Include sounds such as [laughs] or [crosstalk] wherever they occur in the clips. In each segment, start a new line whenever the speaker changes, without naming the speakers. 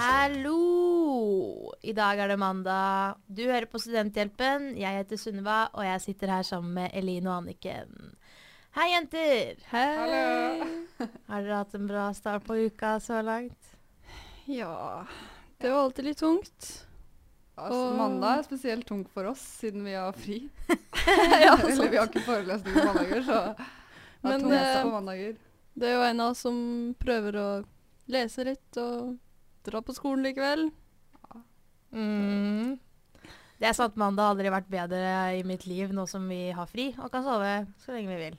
Hallo! I dag er det mandag. Du hører på Studenthjelpen. Jeg heter Sunniva, og jeg sitter her sammen med Eline og Anniken. Hei, jenter! Hei!
Hallo.
Har dere hatt en bra start på uka så langt?
Ja Det var alltid litt tungt.
Altså,
Og-
mandag er spesielt tungt for oss, siden vi har fri. [laughs]
ja,
Eller vi har ikke forelesning på mandager, så det er tungt
eh,
på mandager.
Det er jo en av oss som prøver å lese litt og dra på skolen likevel.
Mm. Det er sant, mandag har aldri vært bedre i mitt liv nå som vi har fri og kan sove så lenge vi vil.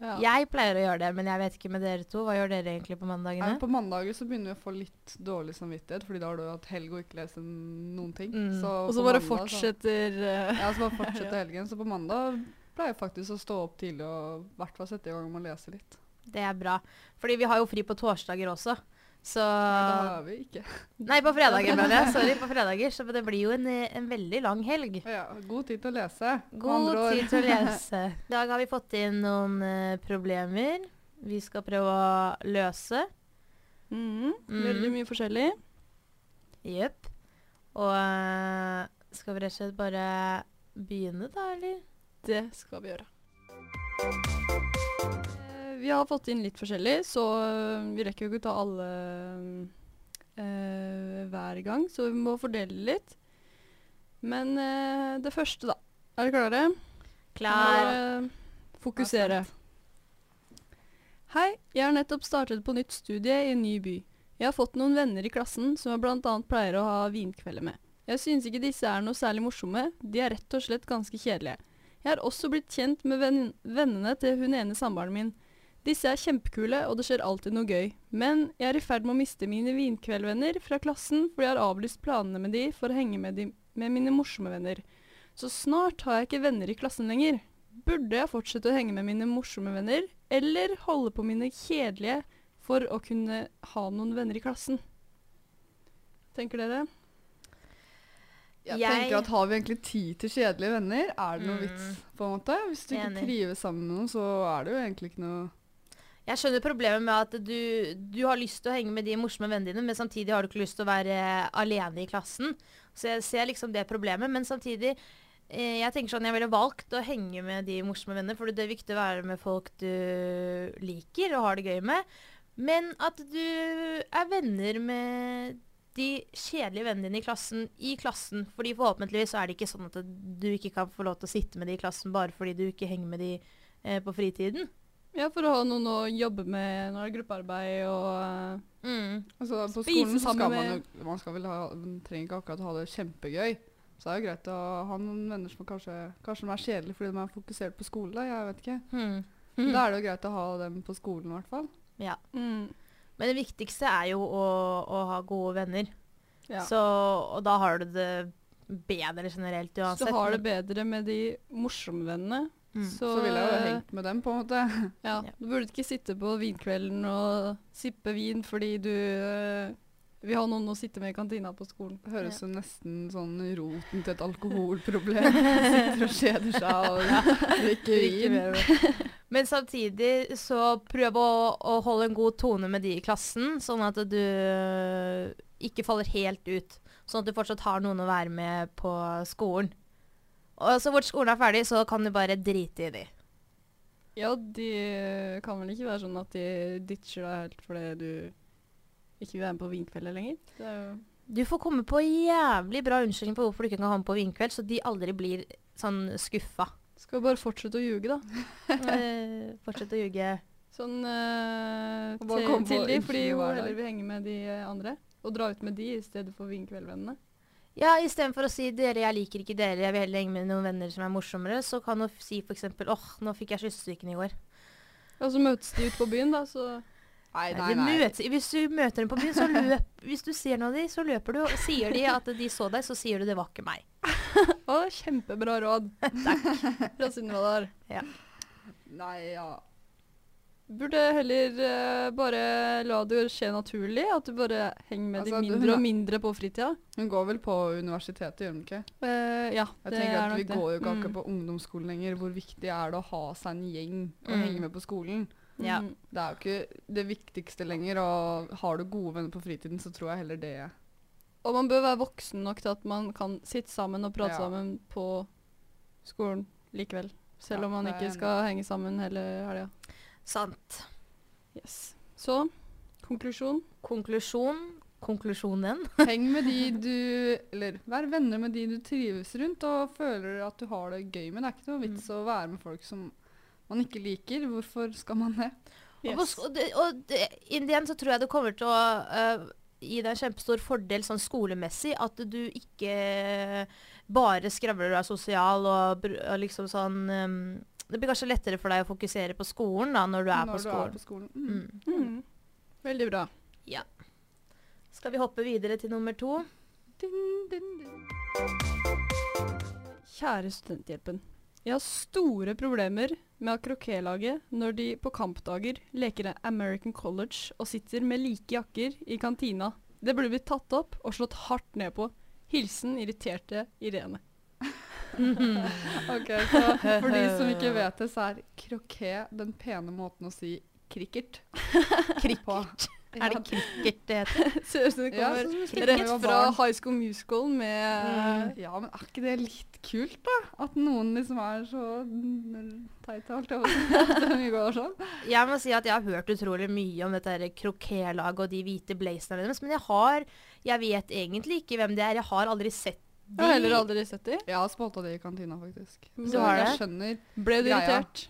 Ja.
Jeg pleier å gjøre det, men jeg vet ikke med dere to. Hva gjør dere egentlig på mandagene?
på mandager så begynner vi å få litt dårlig samvittighet, fordi da har du hatt helg og ikke lest noen ting.
Mm.
Så
Og så bare
mandag
fortsetter så, [laughs]
Ja, så bare fortsetter [laughs] helgen. Så på mandag pleier jeg faktisk å stå opp tidlig og i hvert fall sette i gang med å lese litt.
Det er bra. Fordi vi har jo fri på torsdager også. Så
Nei, det har vi ikke. [laughs]
Nei, på fredager, mener jeg. Sorry, på fredager. Så det blir jo en, eh, en veldig lang helg.
Ja, god tid til å lese.
God tid til å [laughs] lese. I dag har vi fått inn noen uh, problemer vi skal prøve å løse.
mhm,
Mm.
Veldig mye forskjellig.
Jepp. Og eh, skal vi rett og slett bare begynne, da, eller?
Det skal vi gjøre. Vi har fått inn litt forskjellig, så eh, vi rekker jo ikke ta alle uh, hver gang, så vi må fordele litt. Men uh, det første, da. Er dere klare?
Klar.
Må, fokusere. Hei, jeg har nettopp startet på nytt studie i en ny by. Jeg har fått noen venner i klassen som jeg bl.a. pleier å ha vinkvelder med. Jeg synes ikke disse er noe særlig morsomme, de er rett og slett ganske kjedelige. Jeg har også blitt kjent med venn vennene til hun ene samboeren min. Disse er kjempekule, og det skjer alltid noe gøy. Men jeg er i ferd med å miste mine vinkveldvenner fra klassen, for jeg har avlyst planene med de for å henge med, de, med mine morsomme venner. Så snart har jeg ikke venner i klassen lenger. Burde jeg fortsette å henge med mine morsomme venner, eller holde på mine kjedelige for å kunne ha noen venner i klassen? Tenker dere?
Jeg,
Jeg-
tenker at Har vi egentlig tid til kjedelige venner? Er det noe
Mm.
vits? på en måte? Hvis du ikke trives sammen med noen, så er det jo egentlig ikke noe
Jeg skjønner problemet med at du, du har lyst til å henge med de morsomme vennene dine, men samtidig har du ikke lyst til å være alene i klassen. Så jeg ser liksom det problemet. Men samtidig eh, jeg tenker sånn, jeg ville valgt å henge med de morsomme vennene, for det er viktig å være med folk du liker og har det gøy med. Men at du er venner med de kjedelige vennene dine i klassen i klassen. Fordi forhåpentligvis så er det ikke sånn at du ikke kan få lov til å sitte med de i klassen bare fordi du ikke henger med de eh, på fritiden.
Ja, for å ha noen å jobbe med når det er gruppearbeid og eh,
Mm.
Altså, på
Spise
skolen så skal man jo Man skal vel ha, man trenger ikke akkurat ha det kjempegøy. Så det er jo greit å ha noen venner som kanskje, kanskje de er kjedelige fordi de er fokusert på skole. Da, jeg vet ikke.
Mm.
Da er det jo greit å ha dem på skolen i hvert fall.
Ja.
mm,
Men det viktigste er jo å, å ha gode venner.
ja.
Så, og da har du det bedre generelt uansett.
Så du har det bedre med de morsomme vennene,
Mm.
så,
Så ville jeg jo
eh,
hengt med dem, på en måte. [laughs]
Ja. Du burde ikke sitte på vinkvelden og sippe vin fordi du eh, vil ha noen å sitte med i kantina på skolen.
Det høres ja. nesten sånn roten til et alkoholproblem. [laughs] Sitter og kjeder seg og drikker vin. [laughs]
Men samtidig så prøv å, å holde en god tone med de i klassen, sånn at du ikke faller helt ut. Sånn at du fortsatt har noen å være med på skolen. Og så fort skolen er ferdig, så kan du bare drite i de.
Ja, de kan vel ikke være sånn at de ditcher deg helt fordi du ikke vil være med på vinkvelder lenger? Det er jo
Du får komme på jævlig bra unnskyldning på hvorfor du ikke kan ha med på vinkveld, så de aldri blir sånn skuffa.
Skal bare fortsette å ljuge, da. [laughs]
Eh, fortsette å ljuge.
Sånn eh, til, til de, fordi hun heller vil henge med de eh, andre. Og dra ut med de i stedet for vinkveldvennene.
Ja, istedenfor å si 'dere, jeg liker ikke dere, jeg vil heller henge med noen venner som er morsommere', så kan du f- si f.eks. 'åh, nå fikk jeg kyssesyken i går'.
Og så møtes de ute på byen, da, så
Nei,
Nei,
nei,
møtes- hvis du møter dem på byen, så løp [laughs] Hvis du ser noe av dem, så løper du. Og sier de at de så deg, så sier du 'det var ikke meg'. [laughs]
Å, kjempebra råd. [laughs] Takk. Fra Sunniva der.
Nei, ja.
Burde heller eh, bare la det skje naturlig. At du bare henger med
Altså,
de mindre og mindre på fritida.
Hun går vel på universitetet, gjør hun ikke?
Uh, ja,
Jeg
det er
at
det.
Vi går jo ikke akkurat
Mm.
på ungdomsskolen lenger. Hvor viktig er det å ha seg en gjeng og
Mm.
henge med på skolen?
Ja.
Mm.
Det er jo ikke det viktigste lenger. Og har du gode venner på fritiden, så tror jeg heller det.
Og man bør være voksen nok til at man kan sitte sammen og prate
Ja.
sammen på skolen likevel. Selv
Ja,
om man ikke skal henge sammen hele helga.
Sant.
Yes. Så konklusjon.
Konklusjon. Konklusjonen. [laughs]
Heng med de du Eller vær venner med de du trives rundt og føler at du har det gøy med. Det er ikke noe vits å være med folk som man ikke liker. Hvorfor skal man det?
Og, på, og, det, og det, in the end så tror jeg det kommer til å uh, gi deg en kjempestor fordel sånn skolemessig. At du ikke bare skravler og er sosial og, og liksom sånn øhm, Det blir kanskje lettere for deg å fokusere på skolen da, når du er
når
på
du
skolen.
er på skolen. Mm.
Mm.
Veldig bra. Ja.
Skal vi hoppe videre til nummer to?
Din, din, din.
Kjære Studenthjelpen. Jeg har store problemer med at krokélaget når de på kampdager leker American College og sitter med like jakker i kantina. Det burde blitt tatt opp og slått hardt ned på. Hilsen irriterte Irene. [laughs]
Ok, så For de som ikke vet det, så er kroket den pene måten å si cricket på.
Er det cricket det heter? [laughs]
Ser ut som det kommer
spilte
rett fra. High School Musical med
Mm.
Ja, men er ikke det litt kult, da? At noen liksom er så teite, holdt jeg på å si. [laughs] Sånn.
Jeg må si at jeg har hørt utrolig mye om dette her krokélaget og de hvite blazerne deres, men jeg har Jeg vet egentlig ikke hvem det er. Jeg har aldri sett
Jeg har heller aldri sett de.
Jeg har spotta det i kantina, faktisk. Så
har
jeg
det?
skjønner
Ble du
Greia.
irritert?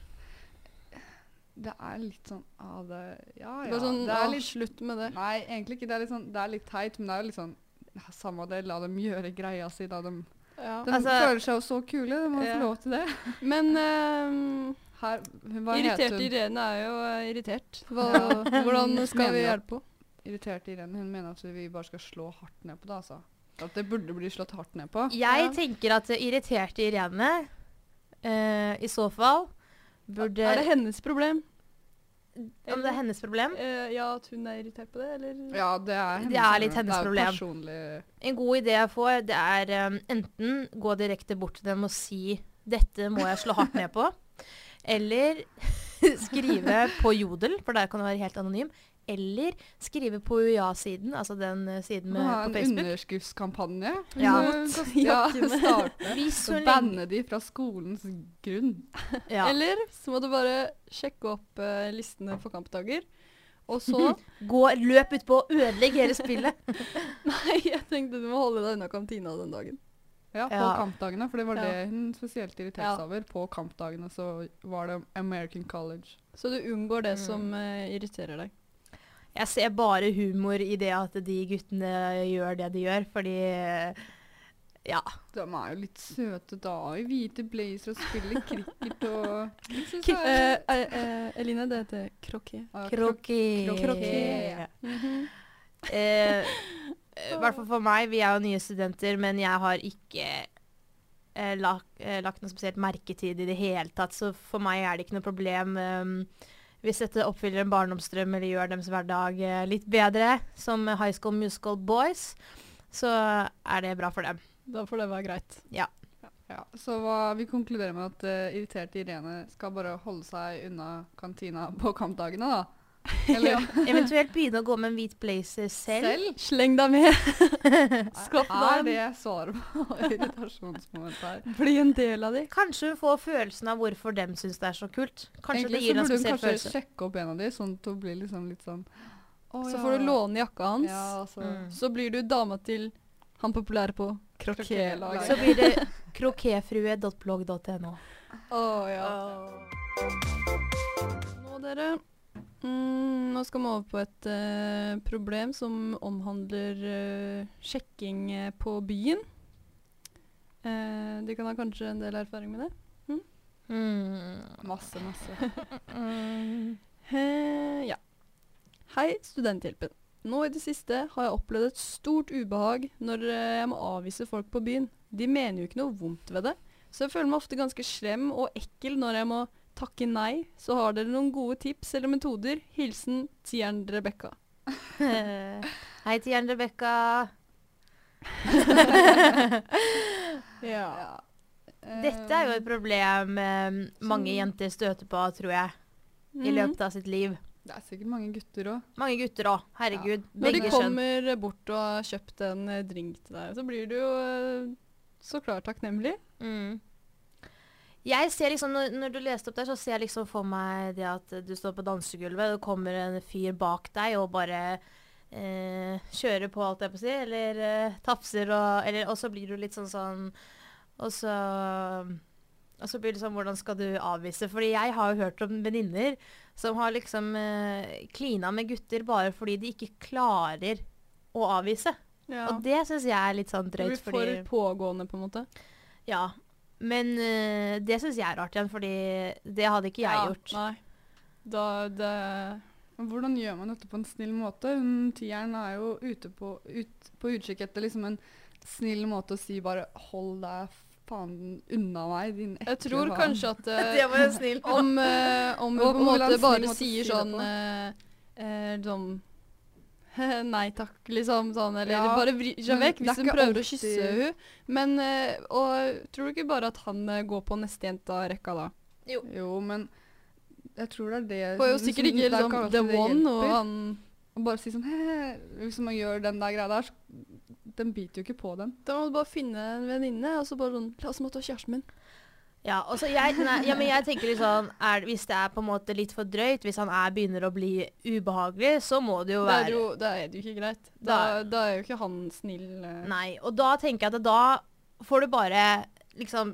Det er litt sånn ah, det, Ja, ja.
Bare sånn,
det er litt
slutt med det.
Nei, egentlig ikke. Det er litt, sånn, det er litt teit, men det er jo litt sånn ja, Samme det, la dem gjøre greia si. Da de,
Ja.
de
Altså-
føler seg jo så kule. De må
Ja.
få lov til det.
Men [laughs] ehm,
Her, hun, hva
irritert
heter hun?
Irene er jo eh, irritert. Hva,
Ja.
hvordan [laughs] skal vi hjelpe henne?
Irritert Irene. Hun mener at vi bare skal slå hardt ned på det. altså. At det burde bli slått hardt ned på.
Jeg
Ja.
tenker at det irriterte Irene uh, i så fall burde
Er det hennes problem?
Om det er hennes problem?
Uh, ja, at hun er irritert på det, eller?
Ja, det er hennes
Det er litt hennes
Det er
problem.
personlig
En god idé jeg får, det er um, enten gå direkte bort til dem og si 'dette må jeg slå hardt ned på', [laughs] eller [laughs] skrive på Jodel, for der kan du være helt anonym, eller skrive på UiA-siden, altså den eh, siden med,
Ha
på
en
Facebook.
underskriftskampanje.
Ja. [laughs]
Så- ja,
Jakkene.
starte. Banne de fra skolens grunn. [laughs]
ja.
Eller så må du bare sjekke opp uh, listene for kampdager. Og så [laughs]
Gå, løp utpå og ødelegg hele spillet.
Nei, jeg tenkte du må holde deg unna kantina den dagen.
Ja, på
Ja.
kampdagene, for det var
Ja.
det hun spesielt irriterte
Ja.
seg over. På kampdagene så var det American College.
Så du unngår det
Mm.
som uh, irriterer deg.
Jeg ser bare humor i det at de guttene gjør det de gjør, fordi eh, Ja.
De er jo litt søte da, i hvite blazer og spiller cricket og liksom
Kri-
så
uh,
er-
eh, eh, Eline, det heter kroké.
Ja,
Kroké. Eh, I hvert fall for meg, vi er jo nye studenter, men jeg har ikke eh, lagt, eh, lagt noe spesielt merke til det i det hele tatt, så for meg er det ikke noe problem. Um, hvis dette oppfyller en barndomsdrøm eller gjør deres hverdag eh, litt bedre, som High School Musical Boys, så er det bra for dem.
Da får det være greit.
Ja, så hva, vi konkluderer med at uh, irriterte Irene skal bare holde seg unna kantina på kampdagene, da. [laughs] Eller
Eventuelt begynne å gå med en hvit blazer selv.
selv.
Sleng deg med. [laughs] Skaff
Er det svaret på [laughs] irritasjonsmoment her?
Bli en del av de.
Kanskje hun får følelsen av hvorfor dem syns det er så kult. Kanskje
Egentlig
det gir
så
en
burde hun
spesiell
kanskje sjekke opp en av de, sånn at hun blir liksom litt sånn oh,
Så
ja».
får du låne jakka hans.
Ja, altså.
Mm.
Så blir du dama til han populære på
Krokélaget.
Så blir det krokéfrue.blogg.no.
Å ja. Nå, dere. Mm, nå skal vi over på et uh, problem som omhandler uh, sjekking eh, på byen. Uh, de kan ha kanskje en del erfaring med det?
Mm.
Masse, masse.
Mm. [laughs] [laughs]
Eh, ja. Hei, Studenthjelpen. Nå i det siste har jeg opplevd et stort ubehag når jeg må avvise folk på byen. De mener jo ikke noe vondt ved det, så jeg føler meg ofte ganske slem og ekkel når jeg må takke nei, så har dere noen gode tips eller metoder. Hilsen tieren Rebekka. [laughs]
Hei til Jern Rebekka. [laughs]
Ja.
Dette er jo et problem eh, mange jenter støter på, tror jeg,
mm.
i løpet av sitt liv.
Det er sikkert mange gutter òg.
Mange gutter òg. Herregud.
Når de kommer skjøn. bort og har kjøpt en eh, drink til deg, så blir du jo eh, så klart takknemlig.
Mm. Jeg ser liksom, når, når du leste opp der, så ser jeg liksom for meg det at du står på dansegulvet, og det kommer en fyr bak deg og bare eh, kjører på, alt jeg på å si, eller eh, tafser, og, eller, og så blir du litt sånn sånn Og så og så blir det sånn, hvordan skal du avvise? Fordi jeg har jo hørt om venninner som har liksom eh, klina med gutter bare fordi de ikke klarer å avvise.
Ja.
Og det syns jeg er litt sånn
drøyt.
drøyt.
blir for
fordi...
pågående, på en måte.
Ja, men uh, det syns jeg er rart igjen, fordi det hadde ikke jeg
Ja,
gjort.
Nei. Da det
Men hvordan gjør man dette på en snill måte? Hun tieren er jo ute på, ut, på utkikk etter liksom en snill måte å si bare 'hold deg faen unna meg, din ekle
Jeg tror
faen'.
kanskje at uh, [laughs]
Det var snill. [laughs]
om, om vi på en måte bare sier sånn eh, eh, sånn [laughs] Nei takk, liksom. Sånn, eller
Ja,
bare vri seg vekk hvis hun
prøver
prøver å kysse henne. Men eh, Og tror du ikke bare at han eh, går på neste jente av rekka da?
Jo, jo, men jeg tror det er det
Får jo sikkert [laughs] ikke
er
liksom the one, og han
Og bare si sånn he Hvis man gjør den der greia der, så Den biter jo ikke på den.
Da må du bare finne en venninne, og så bare sånn La oss måtte ha kjæresten min.
Ja, også jeg, nei, ja, men jeg tenker litt sånn er, Hvis det er på en måte litt for drøyt, hvis han er, begynner å bli ubehagelig, så må det jo
Da er
være
det jo, da er det jo ikke greit. Da, da er jo ikke han snill. eh.
Nei. Og da tenker jeg at da får du bare liksom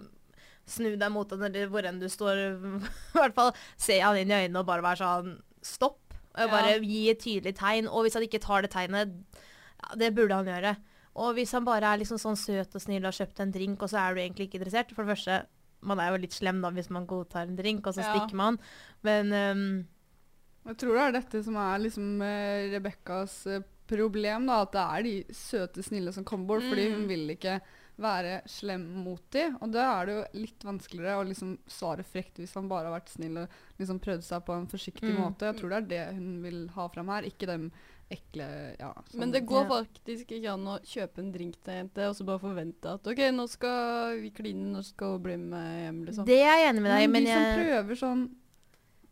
snu deg mot han, eller hvor enn du står. [laughs] I hvert fall se han inn i øynene og bare være sånn stopp. Og
Ja.
bare gi et tydelig tegn. Og hvis han ikke tar det tegnet, ja, det burde han gjøre. Og hvis han bare er liksom sånn søt og snill og har kjøpt en drink, og så er du egentlig ikke interessert For det første, man er jo litt slem da hvis man godtar en drink, og så
Ja.
stikker man. Men um,
Jeg tror det er dette som er liksom uh, Rebekkas eh, problem, da. At det er de søte, snille som kommer bort. Fordi hun
Mm.
vil ikke være slem mot dem. Og da er det jo litt vanskeligere å liksom svare frekt hvis han bare har vært snill og liksom prøvd seg på en forsiktig
Mm.
måte. Jeg tror det er det hun vil ha fram her, ikke dem ekle ja, sånn-
Men det går faktisk ikke an å kjøpe en drink til en jente og så bare forvente at OK, nå skal vi kline, nå skal hun bli med hjem, liksom.
det er jeg enig med deg i,
Men
men
de som
jeg
prøver sånn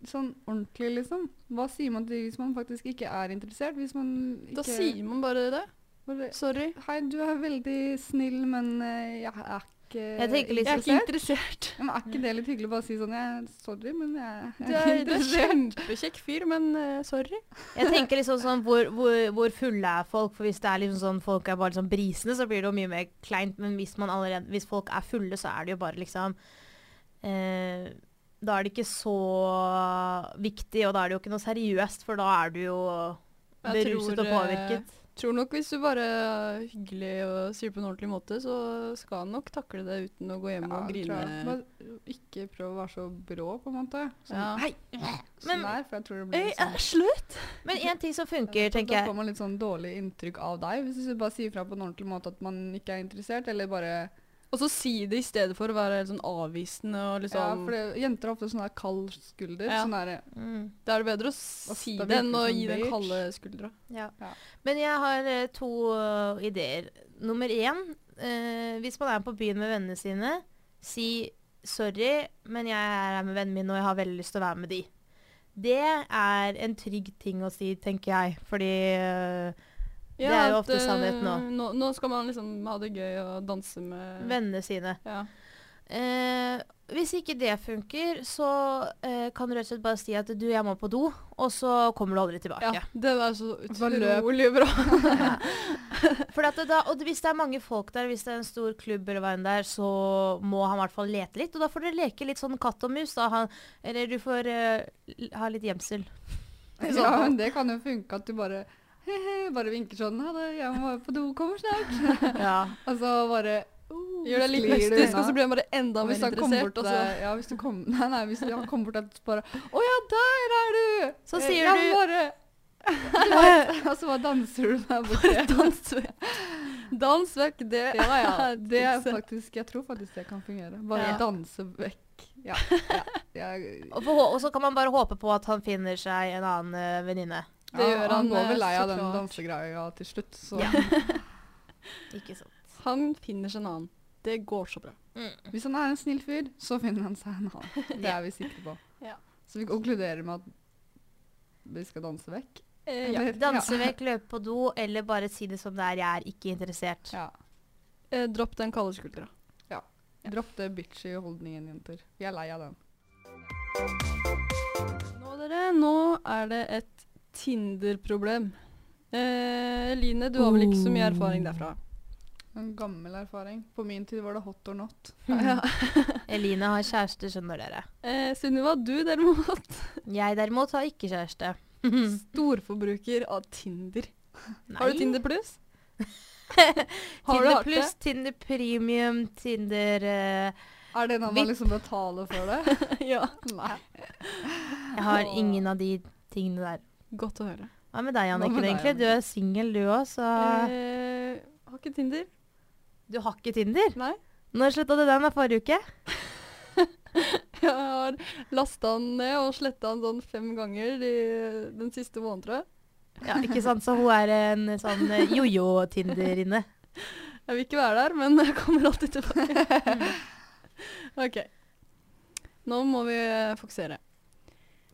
Sånn ordentlig, liksom. Hva sier man til hvis man faktisk ikke er interessert? Hvis man ikke
Da sier man bare det.
Bare,
Sorry.
Hei, du er veldig snill, men eh, jeg er ikke
Jeg tenker litt
Jeg er ikke interessert.
Men er ikke det litt hyggelig å bare si sånn jeg, Sorry, men jeg, jeg er interessert
du er kjempekjekk fyr, men uh, sorry.
Jeg tenker liksom sånn hvor, hvor, hvor fulle er folk? For hvis det er liksom sånn folk er bare liksom brisende, så blir det jo mye mer kleint. Men hvis, man allerede, hvis folk er fulle, så er det jo bare liksom uh, Da er det ikke så viktig, og da er det jo ikke noe seriøst, for da er du jo beruset og påvirket.
Tror nok hvis du bare er hyggelig og sier det på en ordentlig måte, så skal han nok takle det uten å gå hjem
Ja,
og grine.
tror jeg. Bare ikke prøv å være så brå, på en måte. Sånn,
Ja.
Hei!
Men-
Sånn der, for jeg tror det blir litt sånn
slutt!
Men én ting som funker,
Da
tenker
får man litt sånn dårlig inntrykk av deg, hvis du bare sier fra på en ordentlig måte at man ikke er interessert, eller bare
Og så si det i stedet for å være helt sånn avvisende og liksom
Ja,
liksom
for det, jenter har ofte sånn der kald skulder.
Ja.
Sånn der,
mm,
Da er det bedre å si det enn å gi den kalde skuldra.
ja.
Ja.
Men jeg har eh, to uh, ideer. Nummer én, eh, hvis man er på byen med vennene sine, si sorry, men jeg er her med vennene mine, og jeg har veldig lyst til å være med de. Det er en trygg ting å si, tenker jeg, fordi eh, Det er jo ofte
eh,
sannheten nå.
nå. Nå skal man liksom ha det gøy og danse med
vennene sine.
Ja.
Eh, hvis ikke det funker, så eh, kan du rett og slett bare si at du, jeg må på do, og så kommer du aldri tilbake.
ja, det var så utrolig bra. [laughs]
For at det da, og hvis det er mange folk der, hvis det er en stor klubb eller hva enn det er, så må han i hvert fall lete litt. Og da får dere leke litt sånn katt og mus. Da. Han, eller du får eh, ha litt gjemsel.
ja, men [laughs] det kan jo funke at du bare he-he, [laughs] bare vinker sånn Ha det, jeg må på do, kommer snart. [laughs]
Ja.
Og så bare oh,
Gjør deg litt mystisk, og så blir han bare enda mer interessert.
bort
Og så
ja, hvis du kom, [laughs] nei, nei, hvis han kommer bort og bare Å ja, der er du!
Så sier
jeg
du-
bare Du bare- Og så bare danser du der borte.
dans vekk. Dans vekk, det
Ja, ja. Det er faktisk Jeg tror faktisk det kan fungere. Bare
Ja.
danse vekk Ja. ja. Jeg,
Og, for, og så kan man bare håpe på at han finner seg en annen uh, venninne.
Det
ja,
gjør
han
han,
går
eh,
vel lei av den dansegreia til slutt, så
Ja. [laughs] Ikke sant.
Han finner seg en annen. Det går så bra.
Mm.
hvis han er en snill fyr, så finner han seg en annen. [laughs] Det er vi sikre på.
Ja.
Så vi konkluderer med at vi skal danse vekk.
Eh, ja.
Danse vekk, løpe på do, eller bare si det som det er. Jeg er ikke interessert.
Ja.
Eh, dropp den kalde skuldra.
Dropp det bitchy holdningen, jenter. Vi er lei av den.
Nå, dere, nå er det et Tinder-problem. Eh, Line, du har vel ikke så mye erfaring derfra?
En gammel erfaring. På min tid var det hot or not. [laughs]
Ja. [laughs]
Eline har kjæreste, skjønner dere.
Eh, Sunniva, du derimot, [laughs]
Jeg derimot har ikke kjæreste.
storforbruker av Tinder.
Nei.
Har du Tinder pluss? Har du
Tinder
Plus,
pluss, Tinder premium, Tinder uh,
Er det når man liksom betaler for det?
ja.
Nei.
Jeg har ingen av de tingene der.
Godt å høre.
Hva med deg, Anniken? egentlig? Du er singel, du òg, så
Eh, har ikke Tinder.
Du har ikke Tinder?
Nei.
Når slutta du den? da? Forrige uke? [laughs]
Jeg har lasta den ned og sletta den sånn fem ganger de, den siste måneden, tror jeg.
Ja, ikke sant? Så hun er en sånn eh, jojo-Tinder inne. [laughs]
Jeg vil ikke være der, men jeg kommer alltid tilbake. [laughs] OK. Nå må vi eh, fokusere.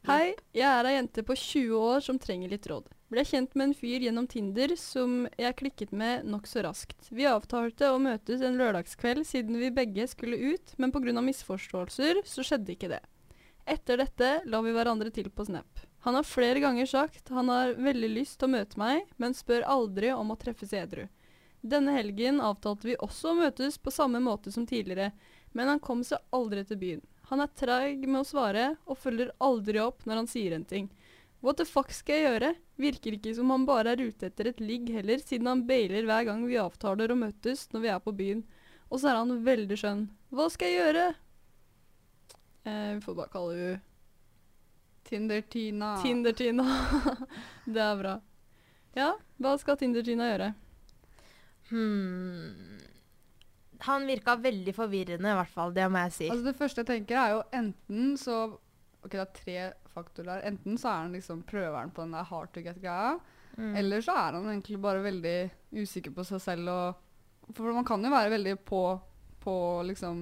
Hei, jeg er ei jente på 20 år som trenger litt råd. Ble kjent med en fyr gjennom Tinder som jeg klikket med nokså raskt. Vi avtalte å møtes en lørdagskveld siden vi begge skulle ut, men pga. misforståelser så skjedde ikke det. Etter dette la vi hverandre til på Snap. Han har flere ganger sagt han har veldig lyst til å møte meg, men spør aldri om å treffes edru. Denne helgen avtalte vi også å møtes på samme måte som tidligere, men han kom seg aldri til byen. Han er treig med å svare, og følger aldri opp når han sier en ting. What the fuck skal jeg gjøre? Virker ikke som han bare er ute etter et ligg heller, siden han bailer hver gang vi avtaler å møtes når vi er på byen. Og så er han veldig skjønn. Hva skal jeg gjøre? Eh, vi får bare kalle henne
Tinder-Tina.
Tinder-Tina. [laughs] det er bra. Ja, hva skal Tinder-Tina gjøre?
Hmm. Han virka veldig forvirrende, i hvert fall. Det må jeg si.
Altså Det første jeg tenker, er jo enten så Ok, det er tre faktorer. Enten så er han liksom prøveren på den der hard to get-greia.
Mm.
Eller så er han egentlig bare veldig usikker på seg selv og For man kan jo være veldig på på liksom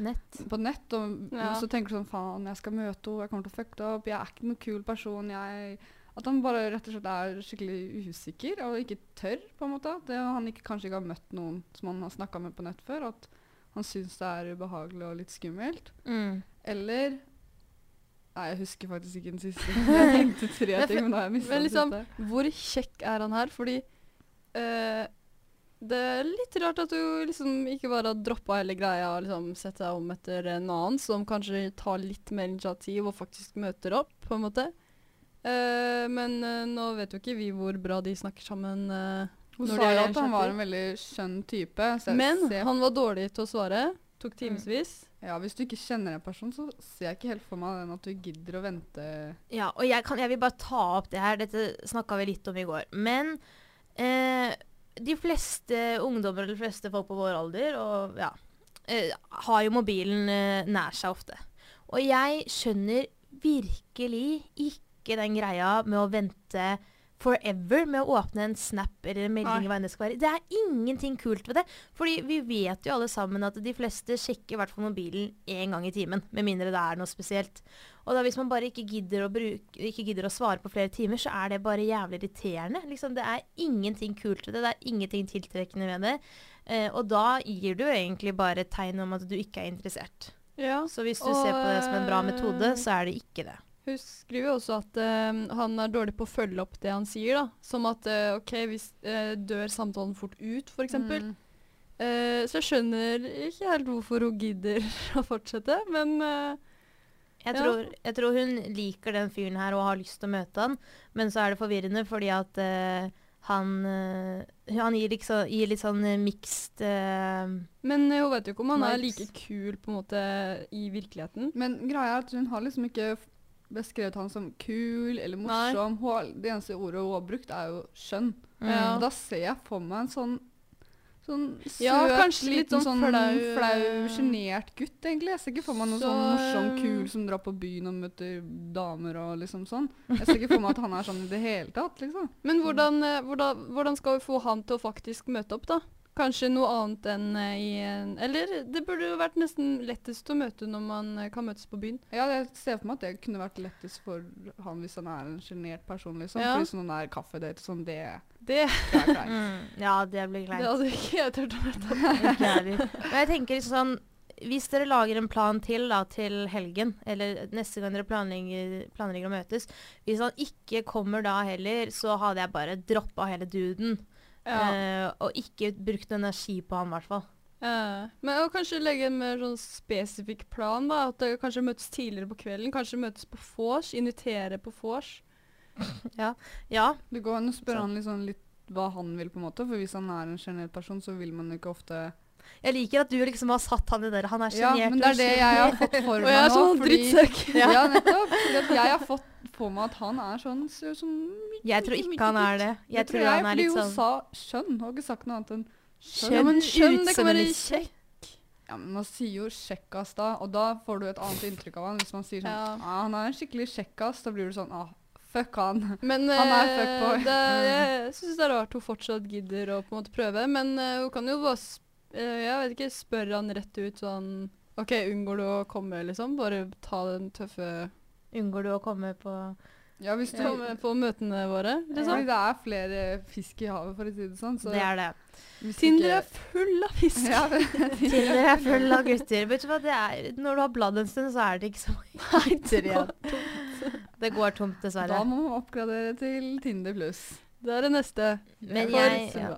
Nett.
på nett, og
Ja.
så tenker du sånn Faen, jeg skal møte henne, jeg kommer til å fucke det opp, jeg er ikke noen kul person. jeg At han bare rett og slett er skikkelig usikker og ikke tør, på en måte. Det Han ikke, kanskje ikke har møtt noen som han har snakka med på nett før. At han syns det er ubehagelig og litt skummelt.
Mm.
Eller Nei, jeg husker faktisk ikke den siste. [laughs] Jeg tenkte tre ting, men da har jeg mista den
liksom-
siste.
Hvor kjekk er han her? Fordi eh, det er litt rart at du liksom ikke bare har droppa hele greia og liksom sett deg om etter en annen som kanskje tar litt mer initiativ og faktisk møter opp, på en måte. Eh, men uh, nå vet jo ikke vi hvor bra de snakker sammen. Uh,
Hun sa jo at han var en veldig skjønn type. så
men
ser-
han var dårlig til å svare. Tok timevis.
Ja, Hvis du ikke kjenner en person, så ser jeg ikke helt for meg den at du gidder å vente
Ja, og jeg, kan, jeg vil bare ta opp det her. Dette snakka vi litt om i går. Men eh, de fleste ungdommer eller de fleste folk på vår alder og, ja, har jo mobilen nær seg ofte. Og jeg skjønner virkelig ikke den greia med å vente forever med å åpne en snap eller en melding. Hva enn Det skal være. Det er ingenting kult ved det. Fordi vi vet jo alle sammen at de fleste sjekker i hvert fall mobilen én gang i timen. Med mindre det er noe spesielt. Og da hvis man bare ikke gidder bruke, ikke gidder å svare på flere timer, så er det bare jævlig irriterende. Liksom, det er ingenting kult ved det. Det er ingenting tiltrekkende ved det. Eh, og da gir du egentlig bare et tegn om at du ikke er interessert.
Ja.
Så hvis du
Og,
ser på det som en bra metode, så er det ikke det.
Hun skriver jo også at uh, han er dårlig på å følge opp det han sier. da. Som at uh, OK, hvis uh, dør samtalen fort ut, f.eks.
Mm.
Eh, så jeg skjønner ikke helt hvorfor hun gidder [laughs] å fortsette, men
Jeg
Ja.
tror, jeg tror hun liker den fyren her og har lyst til å møte han, men så er det forvirrende fordi at han, han gir, liksom, gir litt sånn uh, mixed
Men hun vet jo ikke om han er like kul på en måte i virkeligheten.
Men greia er at hun har liksom ikke beskrevet han som kul eller morsom. Hun det eneste ordet hun har brukt, er jo skjønn.
mm.
Ja.
Da ser jeg for meg en sånn Sånn søt,
Ja, kanskje litt sånn
sånn
flau,
flau,
eh,
sjenert gutt, egentlig. Jeg ser ikke for meg noe
Så,
sånn morsom,
eh,
kul som drar på byen og møter damer og liksom sånn. Jeg ser ikke for meg at han er sånn i det hele tatt, liksom. [laughs]
Men hvordan, eh, hvordan, hvordan skal vi få han til å faktisk møte opp, da? Kanskje noe annet enn eh, i en Eller det burde jo vært nesten lettest å møte når man eh, kan møtes på byen.
Ja, jeg ser for meg at det kunne vært lettest for han hvis han er en sjenert person, liksom.
Ja.
Fordi sånn der kaffedate sånn, det,
Det,
det er [laughs] kleint.
Mm, ja, det blir
det hadde ikke jeg turt å møte. [laughs]
Men jeg tenker liksom sånn Hvis dere lager en plan til da, til helgen, eller neste gang dere planlegger, planlegger å møtes Hvis han ikke kommer da heller, så hadde jeg bare droppa hele duden.
Ja.
eh, og ikke brukt energi på han, i hvert fall.
Eh, men å kanskje legge en mer sånn spesifikk plan, da. At det kanskje møtes tidligere på kvelden. Kanskje møtes på vors. Invitere på vors. [laughs]
Ja.
Det går an å spørre han sånn litt hva han vil, på en måte. For hvis han er en sjenert person, så vil man ikke ofte
Jeg liker at du liksom har satt han i det. Han er
Ja, men det er det jeg har fått for [laughs]
Og jeg er sånn drittsekk.
Ja, nettopp. Jeg har fått på meg at han er sånn, så, sånn
Jeg tror ikke han er det. Jeg
jeg
tror han er litt
Fordi
sånn
hun sa skjønn. Hun har ikke sagt noe annet enn skjønn.
Ja, men skjønn, det kan være kjekk.
Ja, men Man sier jo 'sjekkas' da, og da får du et annet inntrykk av han. Hvis man sier sånn
Ja.
ah, 'Han er en skikkelig sjekkas', da blir du sånn ah, fuck han.
Men
Han er
eh,
fuckboy.
det, [laughs] jeg syns det er rart hun fortsatt gidder å på en måte prøve. Men uh, hun kan jo bare eh, Jeg vet ikke, spørre han rett ut sånn OK, unngår du å komme, liksom? Bare ta den tøffe
Unngår du å komme på
Ja, hvis du
kommer på møtene våre, liksom.
det er flere fisk i havet, for å si det sånn. Så
Det er det.
Tinder er full av fisk.
ja, [laughs]
Tinder er full av gutter. Vet du hva, det er, når du har bladd en stund, så er det ikke så mange gutter igjen. Det går tomt, dessverre.
Da må man oppgradere til Tinder pluss.
Det er det neste.
Men jeg, ja.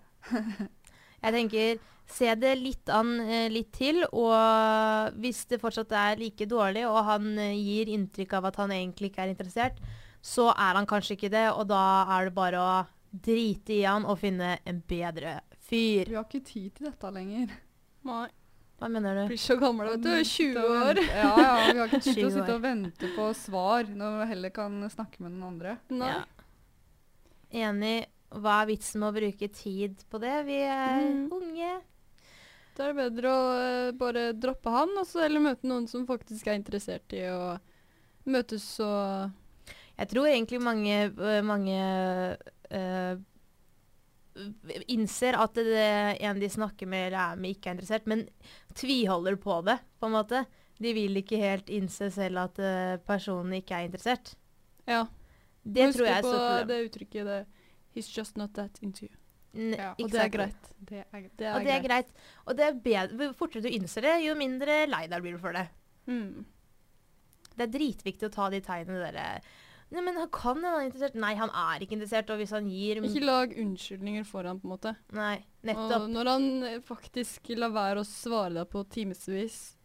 jeg tenker se det litt an eh, litt til, og hvis det fortsatt er like dårlig, og han eh, gir inntrykk av at han egentlig ikke er interessert, så er han kanskje ikke det, og da er det bare å drite i han og finne en bedre fyr.
Vi har ikke tid til dette lenger.
Nei.
Hva mener du?
Blir så gammel, vet du. 20 år.
Ja, ja, vi har ikke tid til å [laughs] sitte og vente på svar når vi heller kan snakke med den andre.
Nei.
Ja. Enig. Hva er vitsen med å bruke tid på det? Vi er
Mm.
unge.
Da er det bedre å eh, bare droppe han, også, eller møte noen som faktisk er interessert i å møtes og
Jeg tror egentlig mange, øh, mange uh, innser at det en de snakker med eller er med, ikke er interessert, men tviholder på det, på en måte. De vil ikke helt innse selv at uh, personen ikke er interessert.
Ja.
Det tror jeg er et
på
Husk på
det uttrykket det He's just not that into you.
N-
Ja, og
Og det er greit.
Det er.
Det er,
Og det er
greit.
greit. Og det er bedre, jo fortere du innser det, jo mindre lei deg blir du for det.
Mm.
Det er dritviktig å ta de tegnene dere Nei, men han kan hende han er interessert. Nei, han er ikke interessert. Og hvis han gir
Ikke lag unnskyldninger for han, på en måte.
Nei,
Og
nettopp.
når han eh, faktisk lar være å svare deg på timevis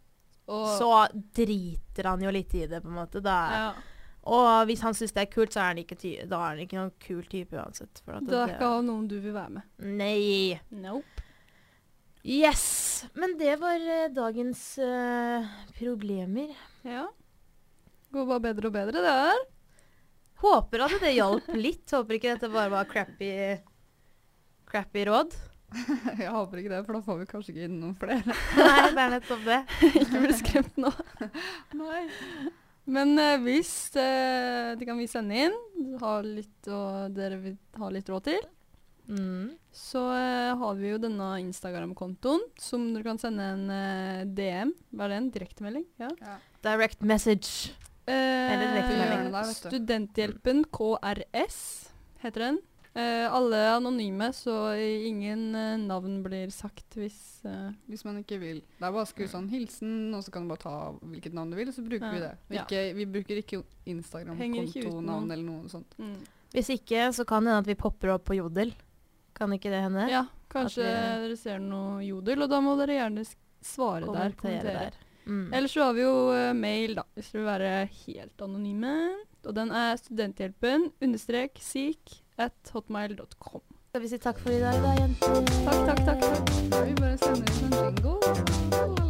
og
Så driter han jo litt i det, på en måte. Da,
ja,
Og hvis han syns det er kult, så er han ikke, da er han ikke noen kul type uansett.
Da er ikke han noen du vil være med.
Nei.
Nope.
Yes! Men det var uh, dagens uh, problemer.
Ja. Går bare bedre og bedre, det her.
Håper at det hjalp litt. Håper ikke dette bare var crappy, crappy råd. [laughs]
Jeg håper ikke det, for da får vi kanskje ikke inn noen flere.
Nei, det er nettopp det. [laughs]
Ikke bli skremt nå. [laughs]
Nei.
Men eh, hvis eh, det kan vi sende inn, ha litt, og dere vil ha litt råd til,
Mm.
så eh, har vi jo denne Instagram-kontoen som dere kan sende en eh, DM. Hva er det? En direktemelding? Ja.
Direct message. Eller
Eh,
direktemelding.
Hjørnet der, vet du.
Studenthjelpen KRS heter den. Eh, alle er anonyme, så ingen uh, navn blir sagt hvis uh,
Hvis man ikke vil. Det er bare å skrive sånn hilsen, og så kan du bare ta hvilket navn du vil, og så bruker vi det.
Ja.
Ikke, vi bruker ikke. Instagram-kontonavn eller noe sånt.
mm.
Hvis ikke, så kan det hende at vi popper opp på Jodel. Kan ikke det hende?
Ja, kanskje
vi,
dere ser noe jodel, og da må dere gjerne svare svare der.
Kommentere
Kommentere.
der. Mm.
Ellers så har vi jo mail, da, hvis dere vil være helt anonyme. Og den er studenthjelpen understrek syk at hotmail.com.
Skal vi si takk for i dag, da, jenter?
Takk, takk, takk. takk.
Vi bare sender ut en jingle.